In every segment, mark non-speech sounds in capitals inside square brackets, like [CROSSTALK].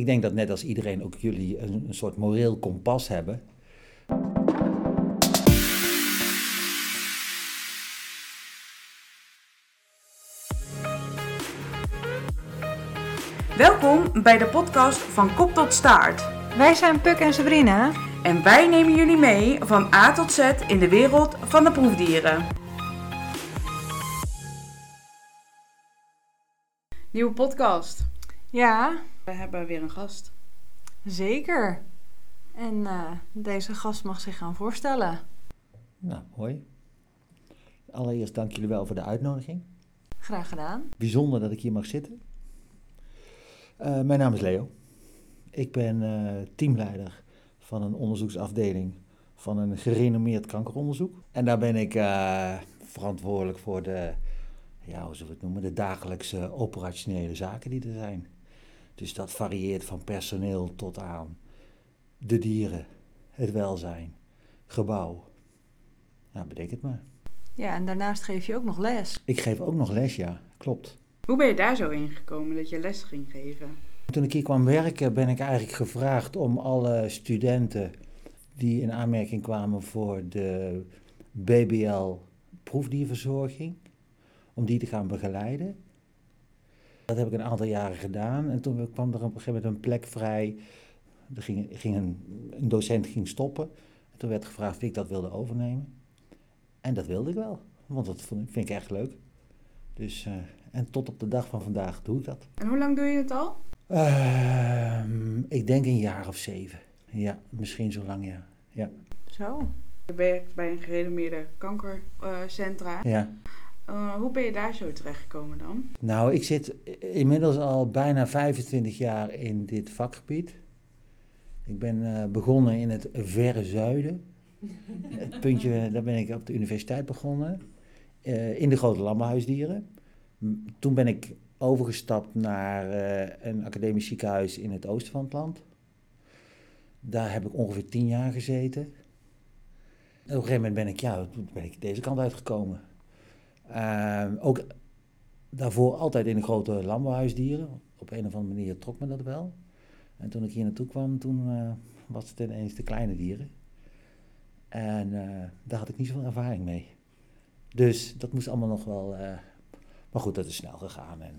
Ik denk dat net als iedereen ook jullie een, een soort moreel kompas hebben. Welkom bij de podcast van Kop tot Staart. Wij zijn Puk en Sabrina. En wij nemen jullie mee van A tot Z in de wereld van de proefdieren. Nieuwe podcast. Ja, We hebben weer een gast. zeker. En eh, deze gast mag zich gaan voorstellen. Nou, mooi. Allereerst dank jullie wel voor de uitnodiging. Graag gedaan. Bijzonder dat ik hier mag zitten. Eh, mijn naam is Leo. Ik ben eh, teamleider van een onderzoeksafdeling van een gerenommeerd kankeronderzoek. En daar ben ik eh, verantwoordelijk voor de, ja, hoe zullen we het noemen, de dagelijkse operationele zaken die er zijn. Dus dat varieert van personeel tot aan de dieren, het welzijn, gebouw. Nou, bedenk het maar. Ja, en daarnaast geef je ook nog les. Ik geef ook nog les, ja, klopt. Hoe ben je daar zo in gekomen dat je les ging geven? Toen ik hier kwam werken ben ik eigenlijk gevraagd om alle studenten die in aanmerking kwamen voor de BBL proefdierverzorging, om die te gaan begeleiden. Dat heb ik een aantal jaren gedaan en toen kwam er op een gegeven moment een plek vrij. Er ging, ging een, een docent ging stoppen. En toen werd gevraagd of ik dat wilde overnemen. En dat wilde ik wel, want dat vond, vind ik echt leuk. Dus, eh, en tot op de dag van vandaag doe ik dat. En hoe lang doe je het al? Ehm, ik denk een jaar of zeven. Ja, misschien zo lang, ja. Ja. Zo. Je werkt bij een gerenommeerde kankercentra. ja. Eh, hoe ben je daar zo terechtgekomen dan? Nou, ik zit inmiddels al bijna 25 jaar in dit vakgebied. Ik ben eh, begonnen in het verre zuiden. [LAUGHS] Het puntje, daar ben ik op de universiteit begonnen. eh, in de grote landbouwhuisdieren. Toen ben ik overgestapt naar eh, een academisch ziekenhuis in het oosten van het land. Daar heb ik ongeveer tien jaar gezeten. En op een gegeven moment ben ik, ja, ben ik deze kant uitgekomen. Ehm, ook daarvoor altijd in de grote landbouwhuisdieren. Op een of andere manier trok me dat wel. En toen ik hier naartoe kwam, toen eh, was het ineens de kleine dieren. En eh, daar had ik niet zoveel ervaring mee. Dus dat moest allemaal nog wel... eh, maar goed, dat is snel gegaan. En,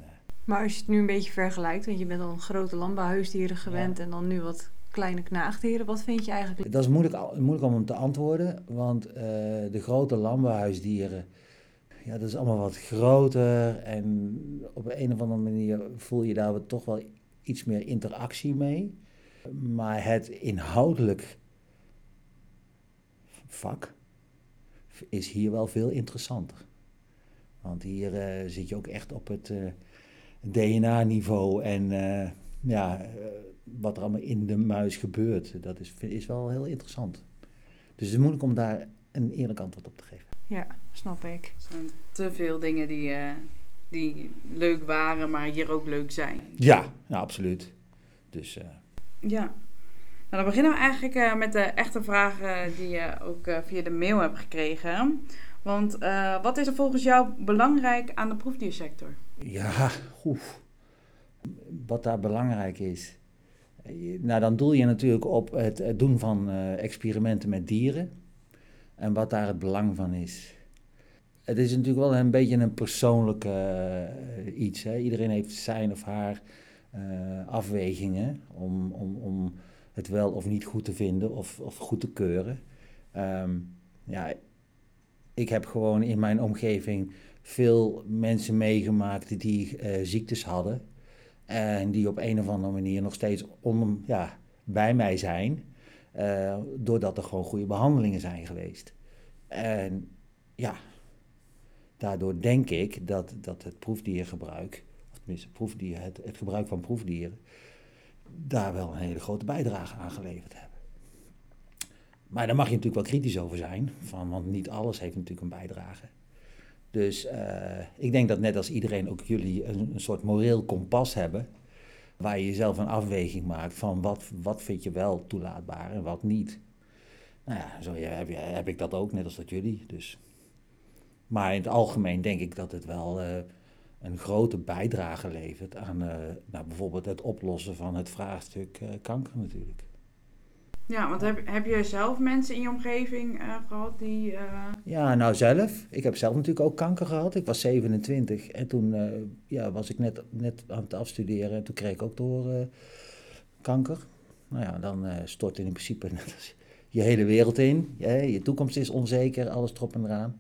Maar als je het nu een beetje vergelijkt, want je bent al grote landbouwhuisdieren gewend en dan nu wat kleine knaagdieren. Wat vind je eigenlijk? Dat is moeilijk, moeilijk om hem te antwoorden, want de grote landbouwhuisdieren, ja, dat is allemaal wat groter en op een of andere manier voel je daar toch wel iets meer interactie mee. Maar het inhoudelijk vak is hier wel veel interessanter. Want hier eh, zit je ook echt op het eh, DNA-niveau en eh, ja, wat er allemaal in de muis gebeurt, dat is, is wel heel interessant. Dus het is moeilijk om daar een eerlijk antwoord op te geven. Ja, snap ik. Er zijn te veel dingen die, eh, die leuk waren, maar hier ook leuk zijn. Ja, nou, absoluut. Dus eh, Ja. Nou, dan beginnen we eigenlijk eh, met de echte vragen die je ook eh, via de mail hebt gekregen. Want eh, wat is er volgens jou belangrijk aan de proefdiersector? ja, oef. wat daar belangrijk is. Nou, dan doel je natuurlijk op het, het doen van eh, experimenten met dieren. En wat daar het belang van is. Het is natuurlijk wel een beetje een persoonlijk eh, iets. Hè? Iedereen heeft zijn of haar eh, afwegingen om, om, om het wel of niet goed te vinden of, of goed te keuren. Ehm, ja, ik heb gewoon in mijn omgeving veel mensen meegemaakt die eh, ziektes hadden. En die op een of andere manier nog steeds om, ja, bij mij zijn. Eh, doordat er gewoon goede behandelingen zijn geweest. En ja, daardoor denk ik dat, dat het proefdiergebruik, of tenminste proefdier, het, het gebruik van proefdieren, daar wel een hele grote bijdrage aan geleverd hebben. Maar daar mag je natuurlijk wel kritisch over zijn, van, want niet alles heeft natuurlijk een bijdrage. Dus eh, ik denk dat net als iedereen ook jullie een, een soort moreel kompas hebben, waar je jezelf een afweging maakt van wat, wat vind je wel toelaatbaar en wat niet. Nou ja, zo heb, heb ik dat ook, net als dat jullie. Dus. Maar in het algemeen denk ik dat het wel eh, een grote bijdrage levert aan nou, bijvoorbeeld het oplossen van het vraagstuk kanker natuurlijk. Ja, want heb, heb je zelf mensen in je omgeving gehad die... Ja, nou zelf. Ik heb zelf natuurlijk ook kanker gehad. Ik was 27 en toen ja, was ik net, net aan het afstuderen en toen kreeg ik ook door kanker. Nou ja, dan stort in principe [LAUGHS] je hele wereld in. Je, je toekomst is onzeker, alles erop en eraan.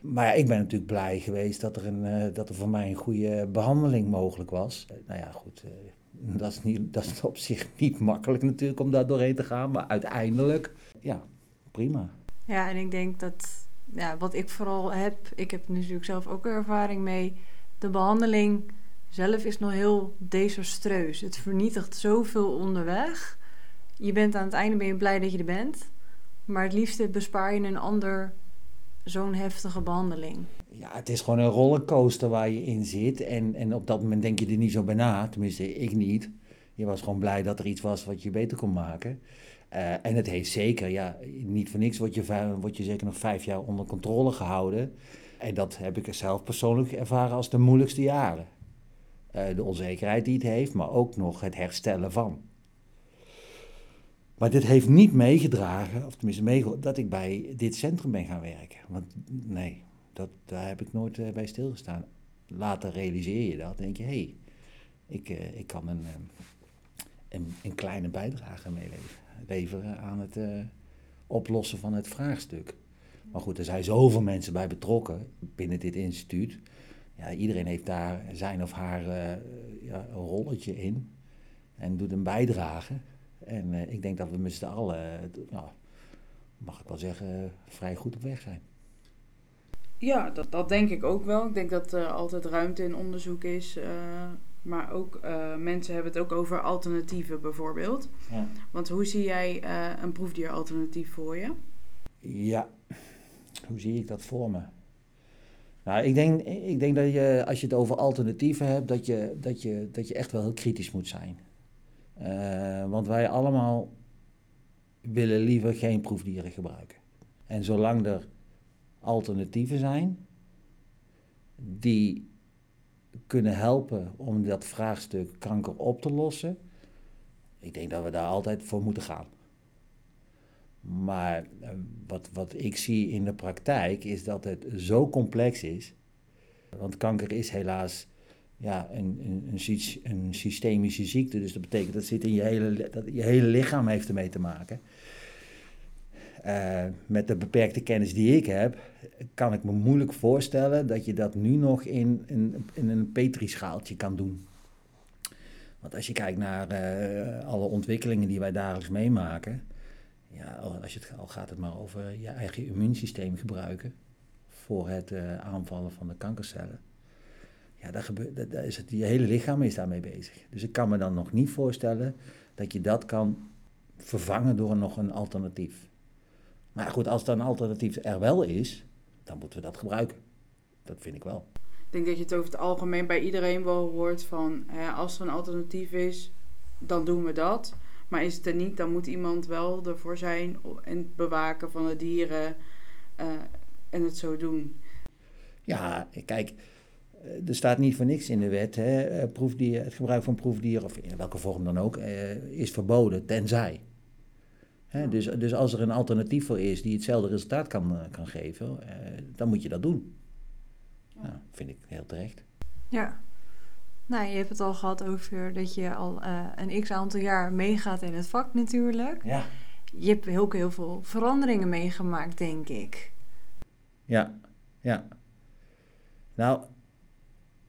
Maar ik ben natuurlijk blij geweest dat er, een, uh, dat er voor mij een goede behandeling mogelijk was. Uh, nou ja, goed, uh, [LAUGHS] dat, is niet, dat is op zich niet makkelijk natuurlijk om daar doorheen te gaan. Maar uiteindelijk, ja, prima. Ja, en ik denk dat ja, wat ik vooral heb, ik heb natuurlijk zelf ook ervaring mee. De behandeling zelf is nog heel desastreus. Het vernietigt zoveel onderweg. Je bent aan het einde ben je blij dat je er bent. Maar het liefste bespaar je een ander zo'n heftige behandeling. Ja, het is gewoon een rollercoaster waar je in zit. En, en op dat moment denk je er niet zo bij na. Tenminste, ik niet. Je was gewoon blij dat er iets was wat je beter kon maken. Uh, en het heeft zeker, ja, niet voor niks wordt je, word je zeker nog vijf jaar onder controle gehouden. En dat heb ik zelf persoonlijk ervaren als de moeilijkste jaren. Uh, de onzekerheid die het heeft, maar ook nog het herstellen van. Maar dit heeft niet meegedragen, of tenminste meegedragen, dat ik bij dit centrum ben gaan werken. Want nee, dat, daar heb ik nooit uh, bij stilgestaan. Later realiseer je dat. denk je, hé, hey, ik, uh, ik kan een, um, een, een, kleine bijdrage meeleveren aan het oplossen van het vraagstuk. Maar goed, er zijn zoveel mensen bij betrokken binnen dit instituut. Ja, iedereen heeft daar zijn of haar ja, een rolletje in en doet een bijdrage. En uh, ik denk dat we met z'n allen, nou, mag ik wel zeggen, vrij goed op weg zijn. Ja, dat, dat denk ik ook wel. Ik denk dat er altijd ruimte in onderzoek is. Uh, maar ook uh, mensen hebben het ook over alternatieven bijvoorbeeld. Ja. Want hoe zie jij een proefdieralternatief voor je? Ja, hoe zie ik dat voor me? Nou, ik denk, ik denk dat je, als je het over alternatieven hebt, dat je, dat, je, dat je echt wel heel kritisch moet zijn. Uh, want wij allemaal willen liever geen proefdieren gebruiken. En zolang er alternatieven zijn die kunnen helpen om dat vraagstuk kanker op te lossen, ik denk dat we daar altijd voor moeten gaan. Maar uh, wat, wat ik zie in de praktijk is dat het zo complex is. Want kanker is helaas ja, een, een, een, een, systemische ziekte. Dus dat betekent dat, zit in je, hele, dat je hele lichaam heeft ermee te maken. Uh, met de beperkte kennis die ik heb, kan ik me moeilijk voorstellen dat je dat nu nog in, in, in een petrischaaltje kan doen. Want als je kijkt naar uh, alle ontwikkelingen die wij dagelijks meemaken, ja, als je het, al gaat het maar over je eigen immuunsysteem gebruiken voor het uh, aanvallen van de kankercellen ja, daar gebeurt, daar is het, je hele lichaam is daarmee bezig. Dus ik kan me dan nog niet voorstellen dat je dat kan vervangen door nog een alternatief. Maar goed, als er een alternatief er wel is, dan moeten we dat gebruiken. Dat vind ik wel. Ik denk dat je het over het algemeen bij iedereen wel hoort van hè, als er een alternatief is, dan doen we dat. Maar is het er niet, dan moet iemand wel ervoor zijn en het bewaken van de dieren uh, en het zo doen. Ja, kijk, er staat niet voor niks in de wet. Hè, eh, proefdier, het gebruik van proefdieren, of in welke vorm dan ook, eh, is verboden, tenzij. Hè, dus, dus als er een alternatief voor is die hetzelfde resultaat kan, eh, kan geven, dan moet je dat doen. Nou, vind ik heel terecht. Ja. Nou, je hebt het al gehad over dat je al een x aantal jaar meegaat in het vak natuurlijk. Ja. Je hebt ook heel veel veranderingen meegemaakt, denk ik. Ja, ja. Nou,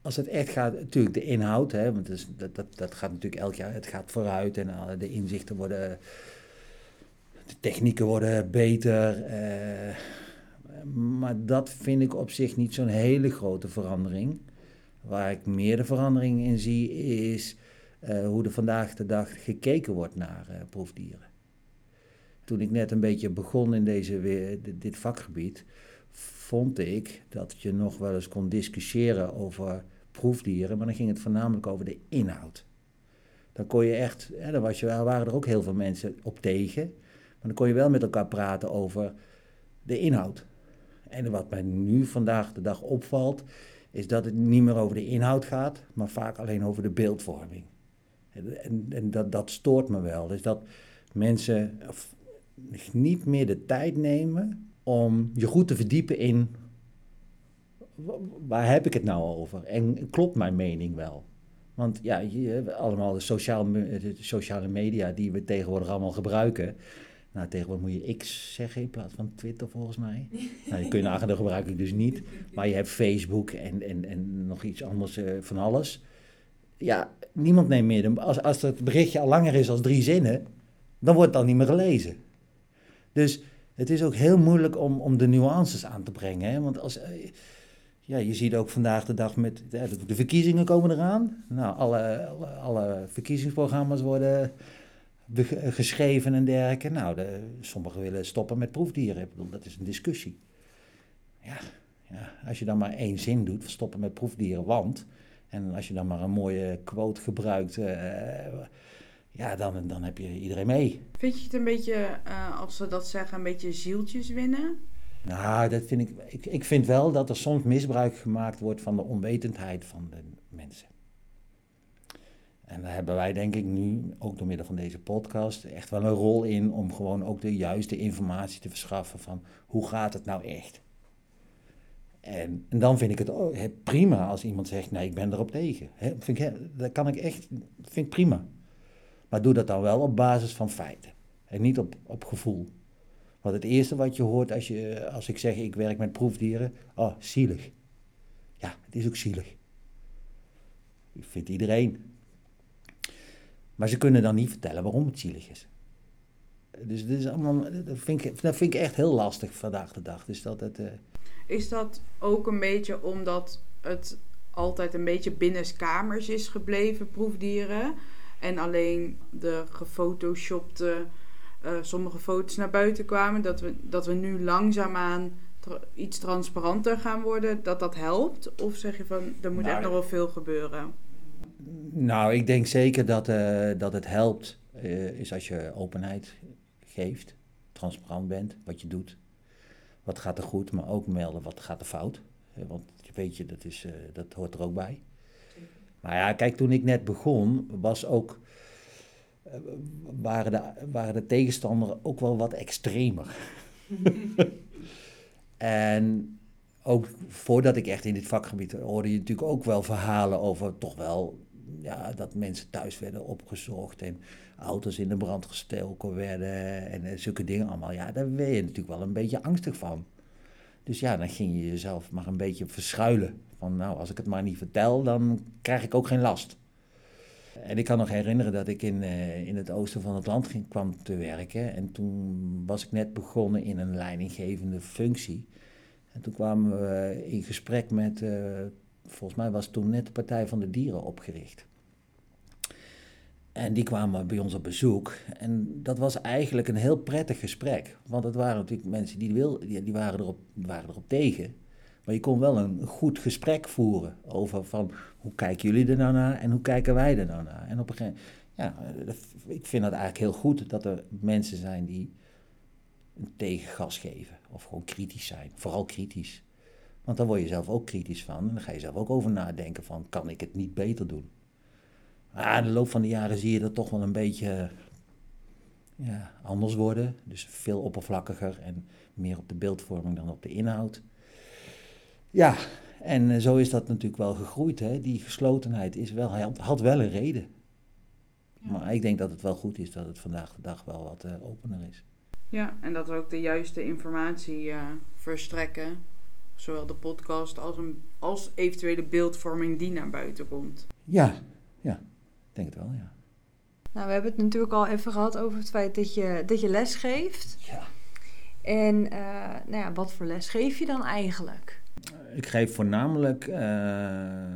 als het echt gaat, natuurlijk de inhoud, hè, want dus dat, dat, dat gaat natuurlijk elk jaar, het gaat vooruit en de inzichten worden, de technieken worden beter. Eh, maar dat vind ik op zich niet zo'n hele grote verandering. Waar ik meer de verandering in zie, is uh, hoe er vandaag de dag gekeken wordt naar proefdieren. Toen ik net een beetje begon in deze, dit vakgebied, vond ik dat je nog wel eens kon discussiëren over proefdieren, maar dan ging het voornamelijk over de inhoud. Dan kon je echt, hè, dan was je, waren er ook heel veel mensen op tegen, maar dan kon je wel met elkaar praten over de inhoud. En wat mij nu vandaag de dag opvalt, is dat het niet meer over de inhoud gaat, maar vaak alleen over de beeldvorming. En, en, dat, dat stoort me wel. Dus dat mensen niet meer de tijd nemen om je goed te verdiepen in wa- waar heb ik het nou over? En klopt mijn mening wel? Want ja, je, allemaal de, sociaal, sociale media die we tegenwoordig allemaal gebruiken. Nou, tegenwoordig moet je X zeggen in plaats van Twitter volgens mij. Nou, je nagaan, dat gebruik ik dus niet. Maar je hebt Facebook en, en, en nog iets anders eh, van alles. Ja, niemand neemt meer. de- Als, als het berichtje al langer is dan drie zinnen, dan wordt het al niet meer gelezen. Dus het is ook heel moeilijk om, om de nuances aan te brengen. Hè? Want als, eh, ja, je ziet ook vandaag de dag met de- verkiezingen komen eraan. Nou, alle, alle, verkiezingsprogramma's worden geschreven en dergelijke. Nou, de, sommigen willen stoppen met proefdieren. Ik bedoel, dat is een discussie. Ja, ja, als je dan maar één zin doet, stoppen met proefdieren, want... En als je dan maar een mooie quote gebruikt, eh, ja, dan, dan heb je iedereen mee. Vind je het een beetje, eh, als ze dat zeggen, een beetje zieltjes winnen? Nou, dat vind ik, ik. Ik vind wel dat er soms misbruik gemaakt wordt van de onwetendheid van de mensen. En daar hebben wij, denk ik, nu, ook door middel van deze podcast, echt wel een rol in om gewoon ook de juiste informatie te verschaffen van hoe gaat het nou echt. En, en dan vind ik het hè, prima als iemand zegt, nee, ik ben erop tegen. Vind ik, dat kan ik echt, vind ik prima. Maar doe dat dan wel op basis van feiten en niet op, op gevoel. Want het eerste wat je hoort als, je, als ik zeg ik werk met proefdieren, oh, zielig. Ja, het is ook zielig. Dat vindt iedereen. Maar ze kunnen dan niet vertellen waarom het zielig is. Dus dit is allemaal, dat, vind ik, dat vind echt heel lastig vandaag de dag. Dus dat het, eh, Is dat ook een beetje omdat het altijd een beetje binnenskamers is gebleven, proefdieren? En alleen de gefotoshopte eh, sommige foto's naar buiten kwamen. Dat we, dat we nu langzaamaan tra- iets transparanter gaan worden. Dat dat helpt? Of zeg je van, er moet Nou, echt nog wel veel gebeuren? Nou, ik denk zeker dat, eh, dat het helpt, eh, is als je openheid geeft, transparant bent, wat je doet. Wat gaat er goed, maar ook melden wat gaat er fout. Want weet je, dat, is, dat hoort er ook bij. Maar ja, kijk, toen ik net begon, was ook, eh, waren, de, waren de tegenstanders ook wel wat extremer. [LAUGHS] en ook voordat ik echt in dit vakgebied hoorde je natuurlijk ook wel verhalen over toch wel ja, dat mensen thuis werden opgezocht en auto's in de brand gestoken werden en eh, zulke dingen allemaal. Ja, daar werd je natuurlijk wel een beetje angstig van. Dus ja, dan ging je jezelf maar een beetje verschuilen. Van nou, als ik het maar niet vertel, dan krijg ik ook geen last. En ik kan nog herinneren dat ik in, eh, in het oosten van het land ging, kwam te werken. En toen was ik net begonnen in een leidinggevende functie. En toen kwamen we in gesprek met, eh, volgens mij was toen net de Partij van de Dieren opgericht. En die kwamen bij ons op bezoek. En dat was eigenlijk een heel prettig gesprek. Want het waren natuurlijk mensen die, wil, die, waren, erop, waren erop tegen. Maar je kon wel een goed gesprek voeren over van hoe kijken jullie er nou naar en hoe kijken wij er nou naar. En op een gegeven ja, ik vind het eigenlijk heel goed dat er mensen zijn die een tegengas geven. Of gewoon kritisch zijn. Vooral kritisch. Want dan word je zelf ook kritisch van. En dan ga je zelf ook over nadenken van, kan ik het niet beter doen? Maar de loop van de jaren zie je dat toch wel een beetje ja, anders worden. Dus veel oppervlakkiger en meer op de beeldvorming dan op de inhoud. Ja, en eh, zo is dat natuurlijk wel gegroeid. Hè? Die geslotenheid is wel, hij had, wel een reden. Maar ik denk dat het wel goed is dat het vandaag de dag wel wat eh, opener is. Ja, en dat we ook de juiste informatie eh, verstrekken. Zowel de podcast als, een, als eventuele beeldvorming die naar buiten komt. Ja, ja, ik denk het wel, ja. Nou, we hebben het natuurlijk al even gehad over het feit dat je, dat je les geeft. ja. En eh, nou ja, wat voor les geef je dan eigenlijk? Ik geef voornamelijk eh,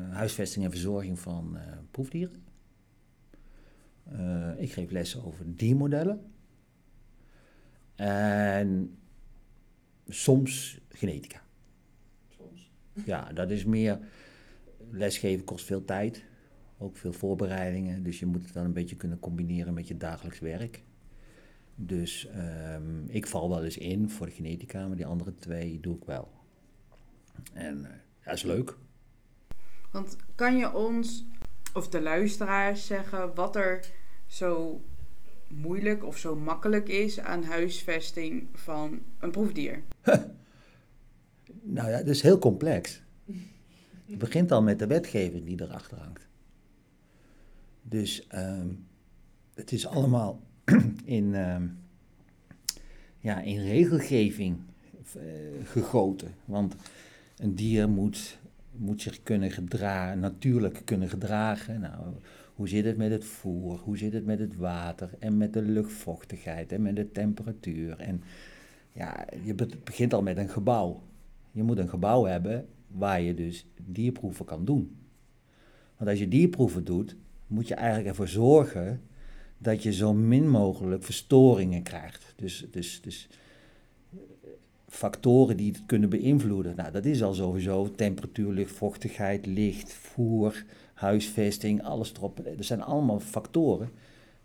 huisvesting en verzorging van eh, proefdieren. Eh, ik geef lessen over diermodellen. En soms genetica. Soms. Ja, dat is meer. Lesgeven kost veel tijd. Ook veel voorbereidingen. Dus je moet het dan een beetje kunnen combineren met je dagelijks werk. Dus ehm, ik val wel eens in voor de genetica, maar die andere twee doe ik wel. En eh, dat is leuk. Want kan je ons, of de luisteraars zeggen, wat er zo moeilijk of zo makkelijk is aan huisvesting van een proefdier? Nou ja, dat is heel complex. Het begint al met de wetgeving die erachter hangt. Dus ehm, het is allemaal [CLEARS THROAT] in, ehm, ja, in regelgeving eh, gegoten. Want een dier moet, moet zich kunnen gedragen, natuurlijk kunnen gedragen. Nou, hoe zit het met het voer? Hoe zit het met het water? En met de luchtvochtigheid en met de temperatuur? En ja, je begint al met een gebouw. Je moet een gebouw hebben waar je dus dierproeven kan doen. Want als je dierproeven doet, moet je eigenlijk ervoor zorgen dat je zo min mogelijk verstoringen krijgt. Dus, dus, dus factoren die het kunnen beïnvloeden. Nou, dat is al sowieso temperatuur, luchtvochtigheid, licht, voer, huisvesting, alles erop. Er zijn allemaal factoren.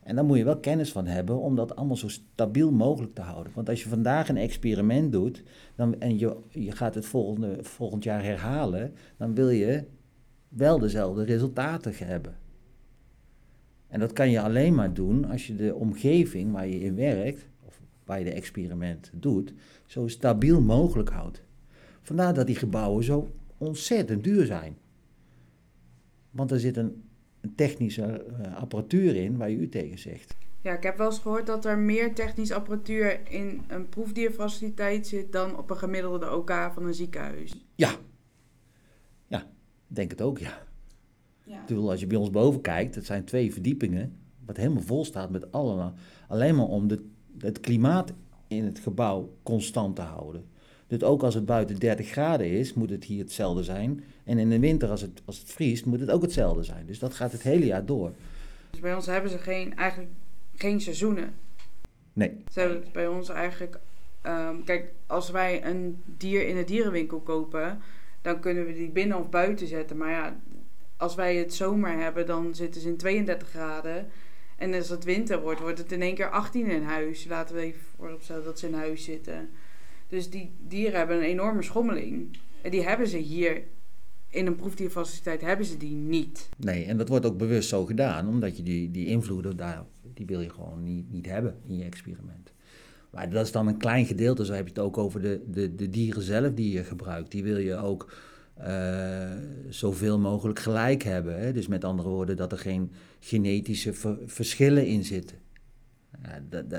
En daar moet je wel kennis van hebben om dat allemaal zo stabiel mogelijk te houden. Want als je vandaag een experiment doet dan, en je, je gaat het volgende, volgend jaar herhalen, dan wil je wel dezelfde resultaten hebben. En dat kan je alleen maar doen als je de omgeving waar je in werkt, waar je de experiment doet, zo stabiel mogelijk houdt. Vandaar dat die gebouwen zo ontzettend duur zijn. Want er zit een, technische eh, apparatuur in waar je u tegen zegt. Ja, ik heb wel eens gehoord dat er meer technische apparatuur in een proefdierfaciliteit zit dan op een gemiddelde OK van een ziekenhuis. Ja, ja, denk het ook, ja. ja. als je bij ons boven kijkt, het zijn twee verdiepingen, wat helemaal vol staat met allemaal, alleen maar om de, het klimaat in het gebouw constant te houden. Dus ook als het buiten 30 graden is, moet het hier hetzelfde zijn. En in de winter, als het, als het vriest, moet het ook hetzelfde zijn. Dus dat gaat het hele jaar door. Dus bij ons hebben ze geen, eigenlijk geen seizoenen. Nee. Ze hebben bij ons eigenlijk. Ehm, kijk, als wij een dier in de dierenwinkel kopen, dan kunnen we die binnen of buiten zetten. Maar ja, als wij het zomer hebben, dan zitten ze in 32 graden. En als het winter wordt, wordt het in één keer 18 in huis. Laten we even vooropstellen dat ze in huis zitten. Dus die dieren hebben een enorme schommeling. En die hebben ze hier in een proefdierfaciliteit hebben ze die niet. Nee, en dat wordt ook bewust zo gedaan, omdat je die, die invloeden daar, die wil je gewoon niet, niet hebben in je experiment. Maar dat is dan een klein gedeelte, zo heb je het ook over de, de, de dieren zelf die je gebruikt. Die wil je ook uh, zoveel mogelijk gelijk hebben. Hè? Dus met andere woorden, dat er geen genetische verschillen in zitten.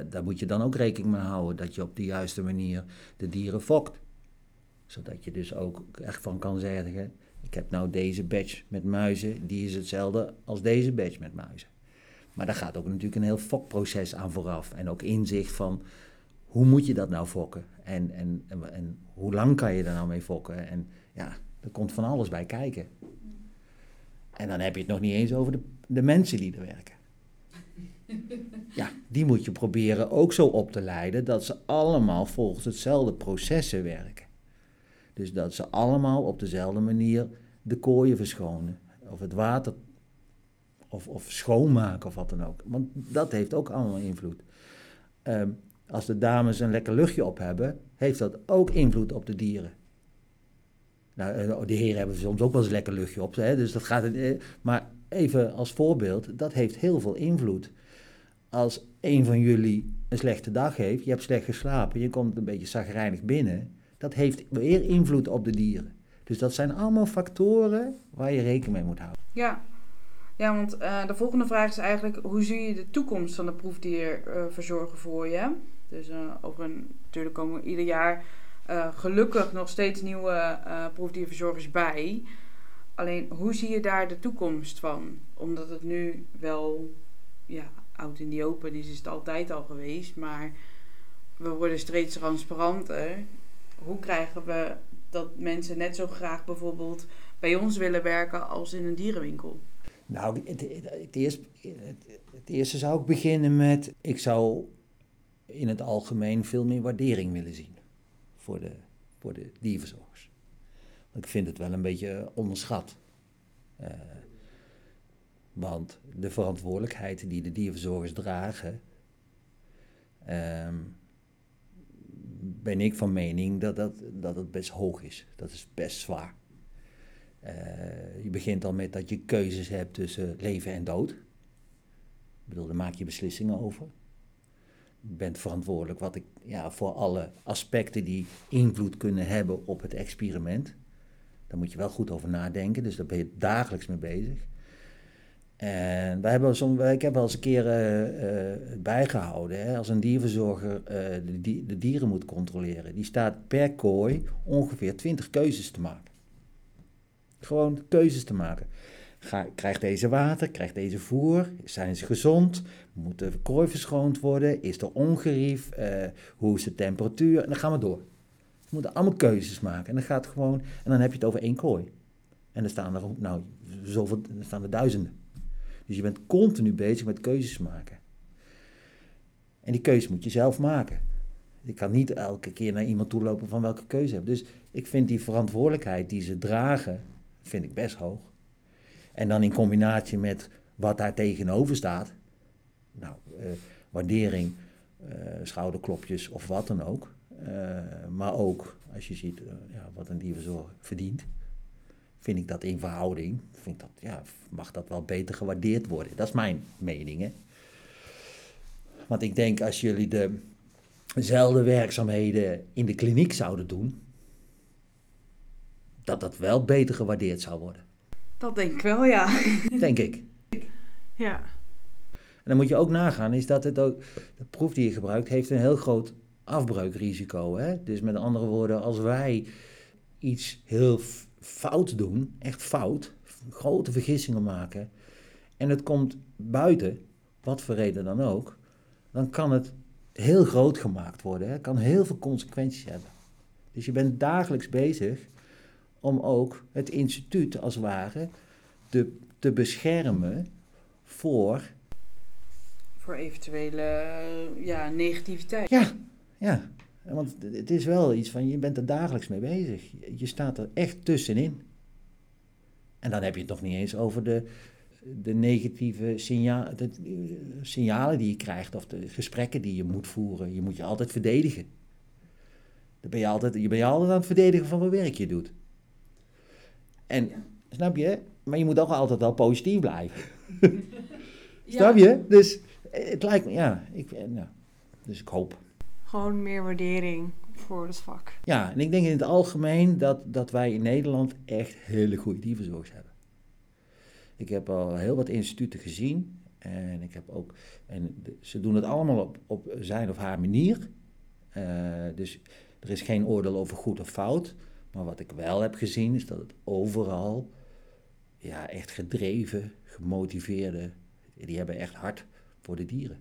Daar moet je dan ook rekening mee houden, dat je op de juiste manier de dieren fokt. Zodat je dus ook echt van kan zeggen, ik heb nou deze badge met muizen, die is hetzelfde als deze badge met muizen. Maar daar gaat ook natuurlijk een heel fokproces aan vooraf. En ook inzicht van, hoe moet je dat nou fokken? En, en, en, en hoe lang kan je daar nou mee fokken? En ja, er komt van alles bij kijken. En dan heb je het nog niet eens over de, de mensen die er werken. Ja, die moet je proberen ook zo op te leiden dat ze allemaal volgens hetzelfde processen werken. Dus dat ze allemaal op dezelfde manier de kooien verschonen. Of het water of, of schoonmaken of wat dan ook. Want dat heeft ook allemaal invloed. Ehm, als de dames een lekker luchtje op hebben, heeft dat ook invloed op de dieren. Nou, eh, de heren hebben soms ook wel eens lekker luchtje op. Hè, dus dat gaat, eh, maar even als voorbeeld, dat heeft heel veel invloed als een van jullie een slechte dag heeft, je hebt slecht geslapen, je komt een beetje zagrijnig binnen, dat heeft weer invloed op de dieren. Dus dat zijn allemaal factoren waar je rekening mee moet houden. Ja, ja want uh, de volgende vraag is eigenlijk: hoe zie je de toekomst van de proefdierverzorger uh, voor je? Dus uh, over een, natuurlijk komen ieder jaar uh, gelukkig nog steeds nieuwe proefdierverzorgers bij. Alleen hoe zie je daar de toekomst van? Omdat het nu wel ja, oud in die open is, is het altijd al geweest. Maar we worden steeds transparanter. Hoe krijgen we dat mensen net zo graag bijvoorbeeld bij ons willen werken als in een dierenwinkel? Nou, het, het, eerste, het, eerste zou ik beginnen met, ik zou in het algemeen veel meer waardering willen zien voor de, voor de dierverzorgers. Ik vind het wel een beetje onderschat. Uh, want de verantwoordelijkheid die de dierverzorgers dragen, ehm, ben ik van mening dat, dat, dat het best hoog is. Dat is best zwaar. Eh, je begint al met dat je keuzes hebt tussen leven en dood. Ik bedoel, daar maak je beslissingen over. Bent verantwoordelijk wat ik, ja, voor alle aspecten die invloed kunnen hebben op het experiment. Daar moet je wel goed over nadenken, dus daar ben je dagelijks mee bezig. En wij hebben soms, ik heb wel eens een keer uh, bijgehouden, hè, als een dierverzorger uh, de, de, dieren moet controleren. Die staat per kooi ongeveer 20 keuzes te maken. Gewoon keuzes te maken. Krijgt deze water? Krijgt deze voer? Zijn ze gezond? Moet de kooi verschoond worden? Is er ongerief? hoe is de temperatuur? En dan gaan we door. We moeten allemaal keuzes maken. En dan gaat het gewoon, en dan heb je het over één kooi. En dan staan er, nou, zoveel, dan staan er duizenden. Dus je bent continu bezig met keuzes maken. En die keuze moet je zelf maken. Je kan niet elke keer naar iemand toe lopen van welke keuze heb. Dus ik vind die verantwoordelijkheid die ze dragen, vind ik best hoog. En dan in combinatie met wat daar tegenover staat. Nou, uh, waardering, uh, schouderklopjes of wat dan ook. Uh, maar ook als je ziet ja, wat een dierenzorg verdient vind ik dat in verhouding, vind dat, ja, mag dat wel beter gewaardeerd worden. Dat is mijn mening. Hè? Want ik denk als jullie dezelfde werkzaamheden in de kliniek zouden doen, dat dat wel beter gewaardeerd zou worden. Dat denk ik wel, ja. [LAUGHS] Denk ik. Ja. En dan moet je ook nagaan, is dat het ook, de proef die je gebruikt, heeft een heel groot afbreukrisico. Hè? Dus met andere woorden, als wij iets heel fout doen, echt fout, grote vergissingen maken, en het komt buiten, wat voor reden dan ook, dan kan het heel groot gemaakt worden. Het kan heel veel consequenties hebben. Dus je bent dagelijks bezig om ook het instituut als het ware te, te beschermen voor. Voor eventuele ja, negativiteit. Ja, ja. Want het is wel iets van, je bent er dagelijks mee bezig. Je staat er echt tussenin. En dan heb je het nog niet eens over de, de negatieve signa de, eh, signalen die je krijgt of de gesprekken die je moet voeren. Je moet je altijd verdedigen. Dan ben je, altijd, je ben je altijd aan het verdedigen van wat werk je doet. En, snap je? Maar je moet ook altijd wel positief blijven. [LAUGHS] snap je? Dus eh, het lijkt me, ja, ik, eh, nou, dus ik hoop gewoon meer waardering voor het vak. Ja, en ik denk in het algemeen dat, dat wij in Nederland echt hele goede dierzorg hebben. Ik heb al heel wat instituten gezien en ik heb ook, en ze doen het allemaal op, op zijn of haar manier. Uh, dus er is geen oordeel over goed of fout. Maar wat ik wel heb gezien is dat het overal ja, echt gedreven, gemotiveerde, die hebben echt hart voor de dieren.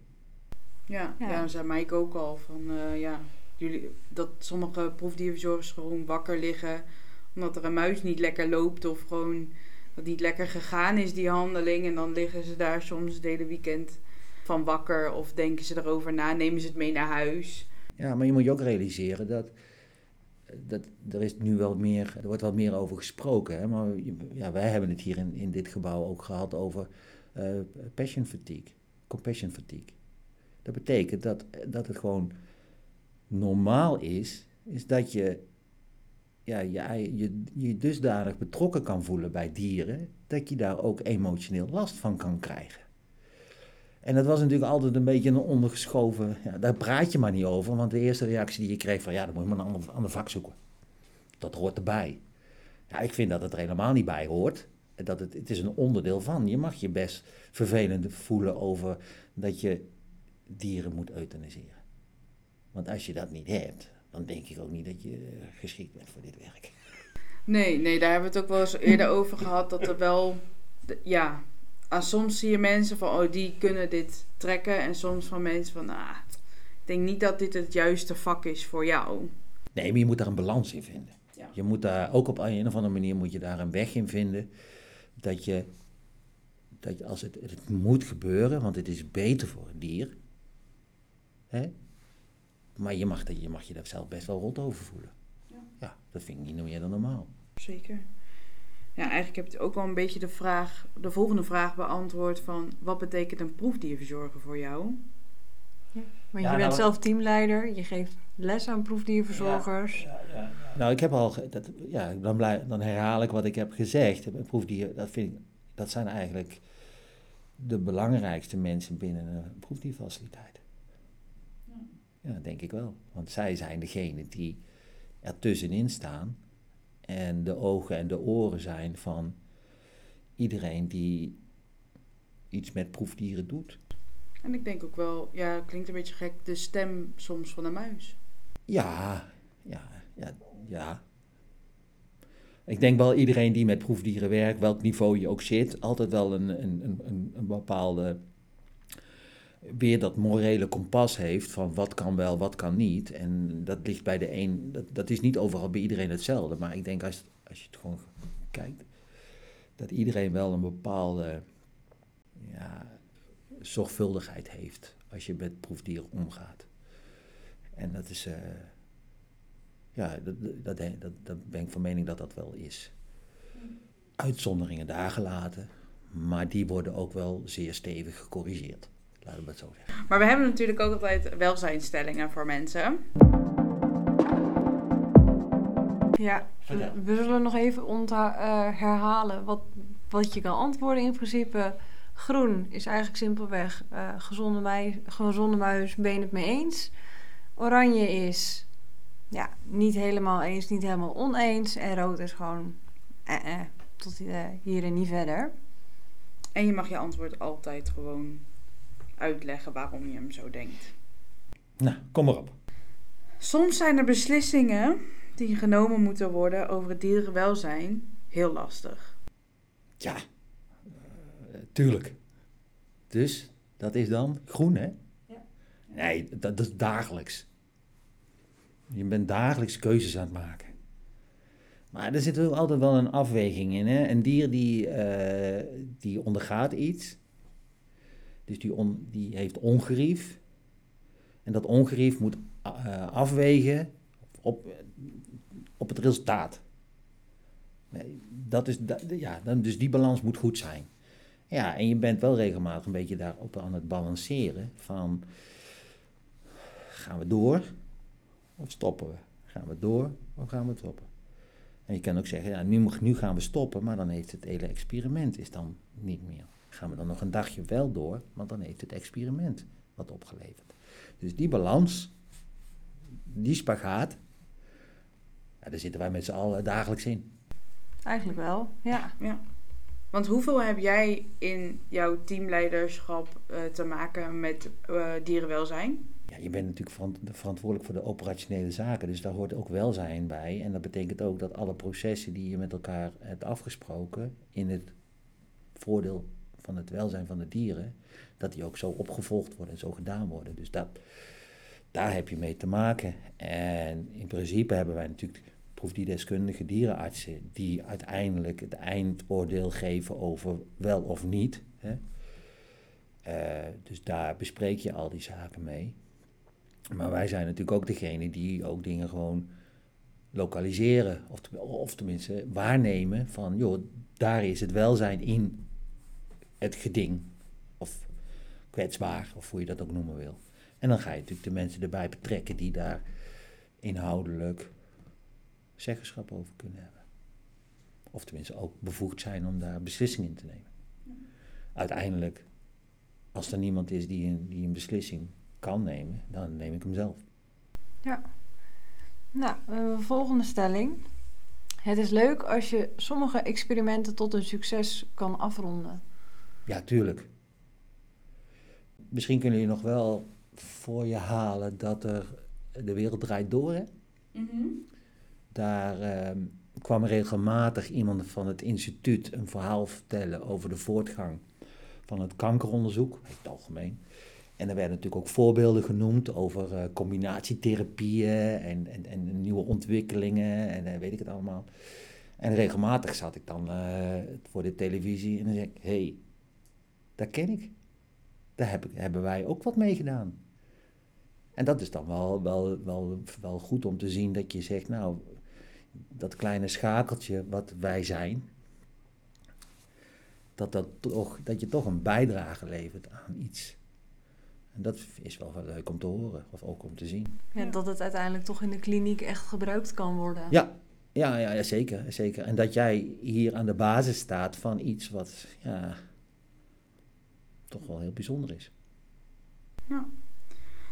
Ja, ja. ja zei Mike ook al van uh, ja, jullie, dat sommige proefdierverzorgers gewoon wakker liggen omdat er een muis niet lekker loopt of gewoon dat niet lekker gegaan is, die handeling. En dan liggen ze daar soms het hele weekend van wakker of denken ze erover na, nemen ze het mee naar huis. Ja, maar je moet je ook realiseren dat, dat er is nu wel meer, er wordt wat meer over gesproken. Hè? Maar ja, wij hebben het hier in, in dit gebouw ook gehad over uh, passion fatigue, compassion fatigue. Dat betekent dat, dat het gewoon normaal is, is dat je ja, je, je dusdanig betrokken kan voelen bij dieren, dat je daar ook emotioneel last van kan krijgen. En dat was natuurlijk altijd een beetje een ondergeschoven, ja, daar praat je maar niet over, want de eerste reactie die je kreeg van ja, dan moet je maar een ander, ander vak zoeken. Dat hoort erbij. Ja, ik vind dat het er helemaal niet bij hoort. Dat het, het is een onderdeel van. Je mag je best vervelend voelen over dat je dieren moet euthaniseren. Want als je dat niet hebt, dan denk ik ook niet dat je geschikt bent voor dit werk. Nee, nee, daar hebben we het ook wel eens eerder over gehad. Dat er wel, ja, ah, soms zie je mensen van, oh, die kunnen dit trekken. En soms van mensen van, ah, ik denk niet dat dit het juiste vak is voor jou. Nee, maar je moet daar een balans in vinden. Ja. Je moet daar, ook op een of andere manier moet je daar een weg in vinden. Dat je, dat je als het, het moet gebeuren, want het is beter voor een dier Hè? Maar je mag, je mag je daar zelf best wel rot over voelen. Ja. ja, dat vind ik niet meer dan normaal. Zeker. Ja, eigenlijk heb je ook wel een beetje de, vraag, de volgende vraag beantwoord van... wat betekent een proefdierverzorger voor jou? Want Ja, je bent nou, zelf teamleider, je geeft les aan proefdierverzorgers. Ja, ja, ja. Nou, ik heb al, dat, ja, dan, blij, dan herhaal ik wat ik heb gezegd. Een proefdier, dat, vind ik, dat zijn eigenlijk de belangrijkste mensen binnen een proefdierfaciliteit. Ja, denk ik wel. Want zij zijn degene die er tussenin staan en de ogen en de oren zijn van iedereen die iets met proefdieren doet. En ik denk ook wel, ja, het klinkt een beetje gek, de stem soms van de muis. Ja, ja, ja, ja. Ik denk wel iedereen die met proefdieren werkt, welk niveau je ook zit, altijd wel een, een, een- een, een bepaalde, weer dat morele kompas heeft van wat kan wel, wat kan niet. En dat ligt bij de een, dat, dat is niet overal bij iedereen hetzelfde. Maar ik denk als, als je het gewoon kijkt, dat iedereen wel een bepaalde ja, zorgvuldigheid heeft als je met proefdieren omgaat. En dat is, eh, ja, dat, dat, dat, dat, ben ik van mening dat dat wel is. Uitzonderingen daar gelaten, maar die worden ook wel zeer stevig gecorrigeerd. Laten we het zo zeggen. Maar we hebben natuurlijk ook altijd welzijnstellingen voor mensen. Ja, Vertel. we, we zullen nog even ontha- eh, herhalen wat, wat je kan antwoorden in principe. Groen is eigenlijk simpelweg eh, gezonde, mui- gezonde muis, ben je het mee eens. Oranje is ja, niet helemaal eens, niet helemaal oneens. En rood is gewoon eh, eh, tot eh, hier en niet verder. En je mag je antwoord altijd gewoon uitleggen waarom je hem zo denkt. Nou, kom maar op. Soms zijn er beslissingen die genomen moeten worden over het dierenwelzijn heel lastig. Ja, eh, tuurlijk. Dus, dat is dan groen, hè? Ja. Nee, dat, dat is dagelijks. Je bent dagelijks keuzes aan het maken. Maar er zit ook altijd wel een afweging in, hè? Een dier die, eh, die ondergaat iets. Dus die, on, die heeft ongerief. En dat ongerief moet eh, afwegen op, op het resultaat. Dat is, ja, dan, dus die balans moet goed zijn. Ja, en je bent wel regelmatig een beetje daarop aan het balanceren van gaan we door of stoppen we? Gaan we door of gaan we stoppen? En je kan ook zeggen, ja, nu, nu gaan we stoppen, maar dan heeft het hele experiment is dan niet meer. Gaan we dan nog een dagje wel door, want dan heeft het experiment wat opgeleverd. Dus die balans, die spagaat, ja, daar zitten wij met z'n allen dagelijks in. Eigenlijk wel, ja. Ja. Want hoeveel heb jij in jouw teamleiderschap eh, te maken met eh, dierenwelzijn? Ja, je bent natuurlijk verant- verantwoordelijk voor de operationele zaken, dus daar hoort ook welzijn bij. En dat betekent ook dat alle processen die je met elkaar hebt afgesproken in het voordeel van het welzijn van de dieren, dat die ook zo opgevolgd worden en zo gedaan worden. Dus dat, daar heb je mee te maken. En in principe hebben wij natuurlijk proefdierdeskundige dierenartsen die uiteindelijk het eindoordeel geven over wel of niet. Hè. Eh, dus daar bespreek je al die zaken mee. Maar wij zijn natuurlijk ook degene die ook dingen gewoon lokaliseren. Of, of tenminste waarnemen van, joh, daar is het welzijn in het geding. Of kwetsbaar, of hoe je dat ook noemen wil. En dan ga je natuurlijk de mensen erbij betrekken die daar inhoudelijk zeggenschap over kunnen hebben. Of tenminste ook bevoegd zijn om daar beslissingen in te nemen. Uiteindelijk, als er niemand is die een, die een beslissing kan nemen, dan neem ik hem zelf. Nou, eh, volgende stelling. Het is leuk als je sommige experimenten tot een succes kan afronden. Ja, tuurlijk. Misschien kunnen jullie nog wel voor je halen dat er de wereld draait door. Hè? Daar ehm, kwam regelmatig iemand van het instituut een verhaal vertellen over de voortgang van het kankeronderzoek, in het algemeen. En er werden natuurlijk ook voorbeelden genoemd over eh, combinatietherapieën en, en, en nieuwe ontwikkelingen en eh, weet ik het allemaal. En regelmatig zat ik dan eh, voor de televisie en dan zeg ik, hé, hey, dat ken ik. Daar heb hebben wij ook wat mee gedaan. En dat is dan wel, wel, wel, wel goed om te zien dat je zegt, nou, dat kleine schakeltje wat wij zijn, dat, dat, toch, dat je toch een bijdrage levert aan iets. En dat is wel wel leuk om te horen of ook om te zien. Ja, Ja. Dat het uiteindelijk toch in de kliniek echt gebruikt kan worden. Ja, ja, ja, ja zeker, zeker. En dat jij hier aan de basis staat van iets wat ja, toch wel heel bijzonder is. Nou,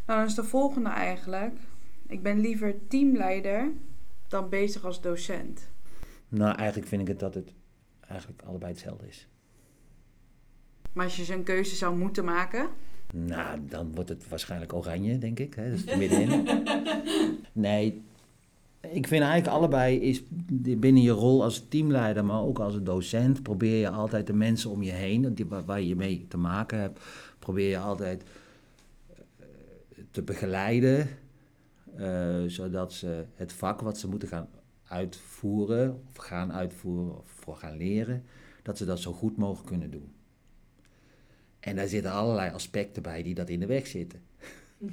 dan is de volgende eigenlijk. Ik ben liever teamleider dan bezig als docent. Nou, eigenlijk vind ik het dat het eigenlijk allebei hetzelfde is. Maar als je zo'n keuze zou moeten maken. Nou, dan wordt het waarschijnlijk oranje, denk ik. Hè? Dus het middenin. [LAUGHS] nee, ik vind eigenlijk allebei is binnen je rol als teamleider, maar ook als docent, probeer je altijd de mensen om je heen, die, waar, je mee te maken hebt, probeer je altijd eh, te begeleiden, eh, zodat ze het vak wat ze moeten gaan uitvoeren, of gaan uitvoeren, of voor gaan leren, dat ze dat zo goed mogelijk kunnen doen. En daar zitten allerlei aspecten bij die dat in de weg zitten. [LAUGHS]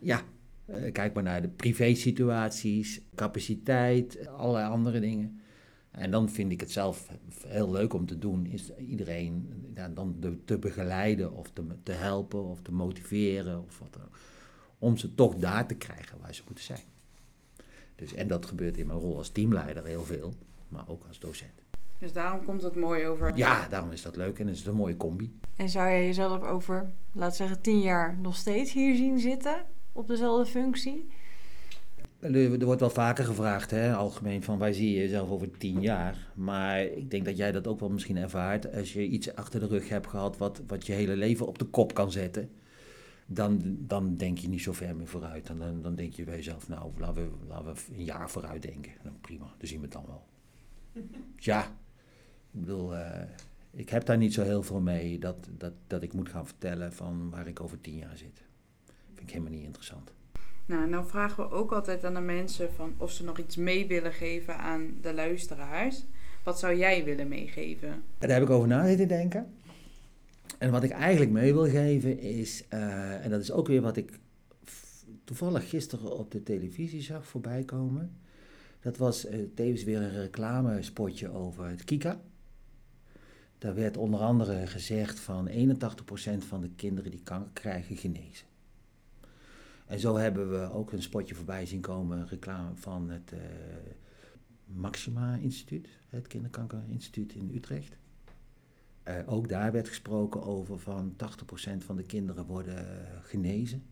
ja, eh, kijk maar naar de privésituaties, capaciteit, allerlei andere dingen. En dan vind ik het zelf heel leuk om te doen, is iedereen ja, dan de- te begeleiden of te, te helpen of te motiveren of wat dan ook. Om ze toch daar te krijgen waar ze moeten zijn. Dus, en dat gebeurt in mijn rol als teamleider heel veel, maar ook als docent. Dus daarom komt het mooi over. Ja, daarom is dat leuk en het is een mooie combi. En zou jij jezelf over, laat zeggen, tien jaar nog steeds hier zien zitten? Op dezelfde functie? Er wordt wel vaker gevraagd, hè, algemeen, van waar zie je jezelf over tien jaar? Maar ik denk dat jij dat ook wel misschien ervaart. Als je iets achter de rug hebt gehad wat, wat je hele leven op de kop kan zetten, dan, dan denk je niet zo ver meer vooruit. En dan, dan denk je bij jezelf, nou, laten we, laten we een jaar vooruit denken. Nou, prima, dan zien we het dan wel. [LAUGHS] Ja, ik bedoel, eh, ik heb daar niet zo heel veel mee dat, dat, dat ik moet gaan vertellen van waar ik over tien jaar zit. Vind ik helemaal niet interessant. Nou, nou vragen we ook altijd aan de mensen van of ze nog iets mee willen geven aan de luisteraars. Wat zou jij willen meegeven? Daar heb ik over na zitten denken. En wat ik eigenlijk mee wil geven is, eh, en dat is ook weer wat ik toevallig gisteren op de televisie zag voorbij komen. Dat was eh, tevens weer een reclamespotje over het Kika. Daar werd onder andere gezegd van 81% van de kinderen die kanker krijgen genezen. En zo hebben we ook een spotje voorbij zien komen, reclame van het eh, Maxima Instituut, het Kinderkankerinstituut in Utrecht. Eh, ook daar werd gesproken over van 80% van de kinderen worden genezen.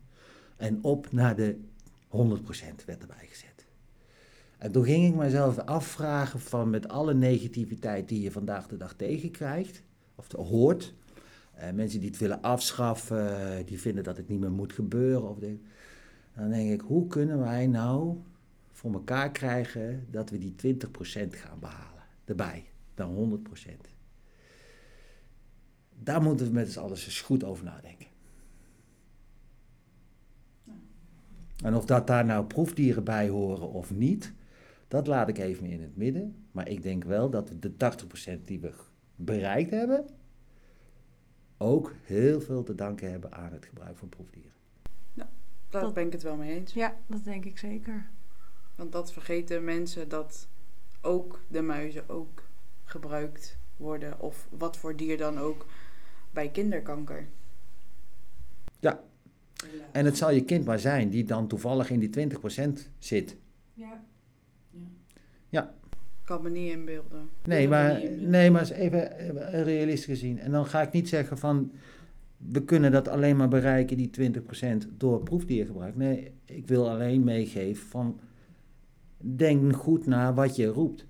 En op naar de 100% werd erbij gezet. En toen ging ik mezelf afvragen van met alle negativiteit die je vandaag de dag tegenkrijgt, of hoort. eh, mensen die het willen afschaffen, die vinden dat het niet meer moet gebeuren. Of de, dan denk ik, hoe kunnen wij nou voor elkaar krijgen dat we die 20% gaan behalen? Erbij, dan 100%. Daar moeten we met z'n allen eens goed over nadenken. En of dat daar nou proefdieren bij horen of niet, dat laat ik even in het midden. Maar ik denk wel dat we de 80% die we bereikt hebben, ook heel veel te danken hebben aan het gebruik van proefdieren. Daar Dat- ben ik het wel mee eens. Ja, dat denk ik zeker. Want dat vergeten mensen dat ook de muizen ook gebruikt worden. Of wat voor dier dan ook bij kinderkanker. Ja. En het zal je kind maar zijn die dan toevallig in die 20% zit. Ja. Ik kan me niet inbeelden. Nee, maar, niet inbeelden. nee, maar eens even realistisch gezien. En dan ga ik niet zeggen van, we kunnen dat alleen maar bereiken, die 20% door proefdiergebruik. Nee, ik wil alleen meegeven van, denk goed na wat je roept.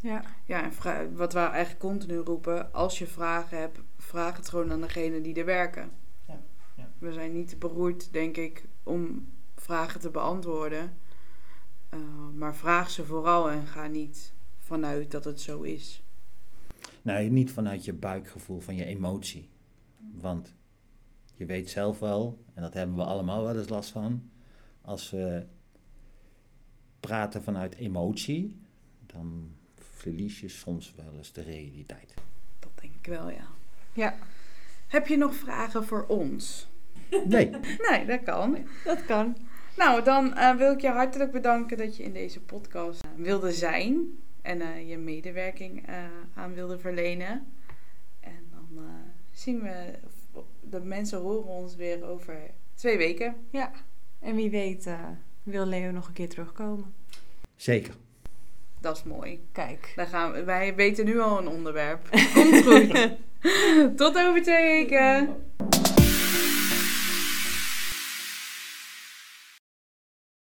Ja. Ja, en wat we eigenlijk continu roepen, als je vragen hebt, vraag het gewoon aan degene die er werken. Ja, ja. We zijn niet beroerd, denk ik, om vragen te beantwoorden. Uh, maar vraag ze vooral en ga niet vanuit dat het zo is. Nee, niet vanuit je buikgevoel, van je emotie. Want je weet zelf wel, en dat hebben we allemaal wel eens last van, als we praten vanuit emotie, dan verlies je soms wel eens de realiteit. Dat denk ik wel, ja. Ja, Heb je nog vragen voor ons? Nee, [LAUGHS] Nee, dat kan. dat kan. Nou, dan eh, wil ik je hartelijk bedanken dat je in deze podcast eh, wilde zijn en eh, je medewerking eh, aan wilde verlenen. En dan zien we, de mensen horen ons weer over twee weken. Ja, en wie weet eh, wil Leo nog een keer terugkomen. Zeker. Dat is mooi. Kijk. Dan gaan we, wij weten nu al een onderwerp. [LAUGHS] Komt goed. Tot over twee weken.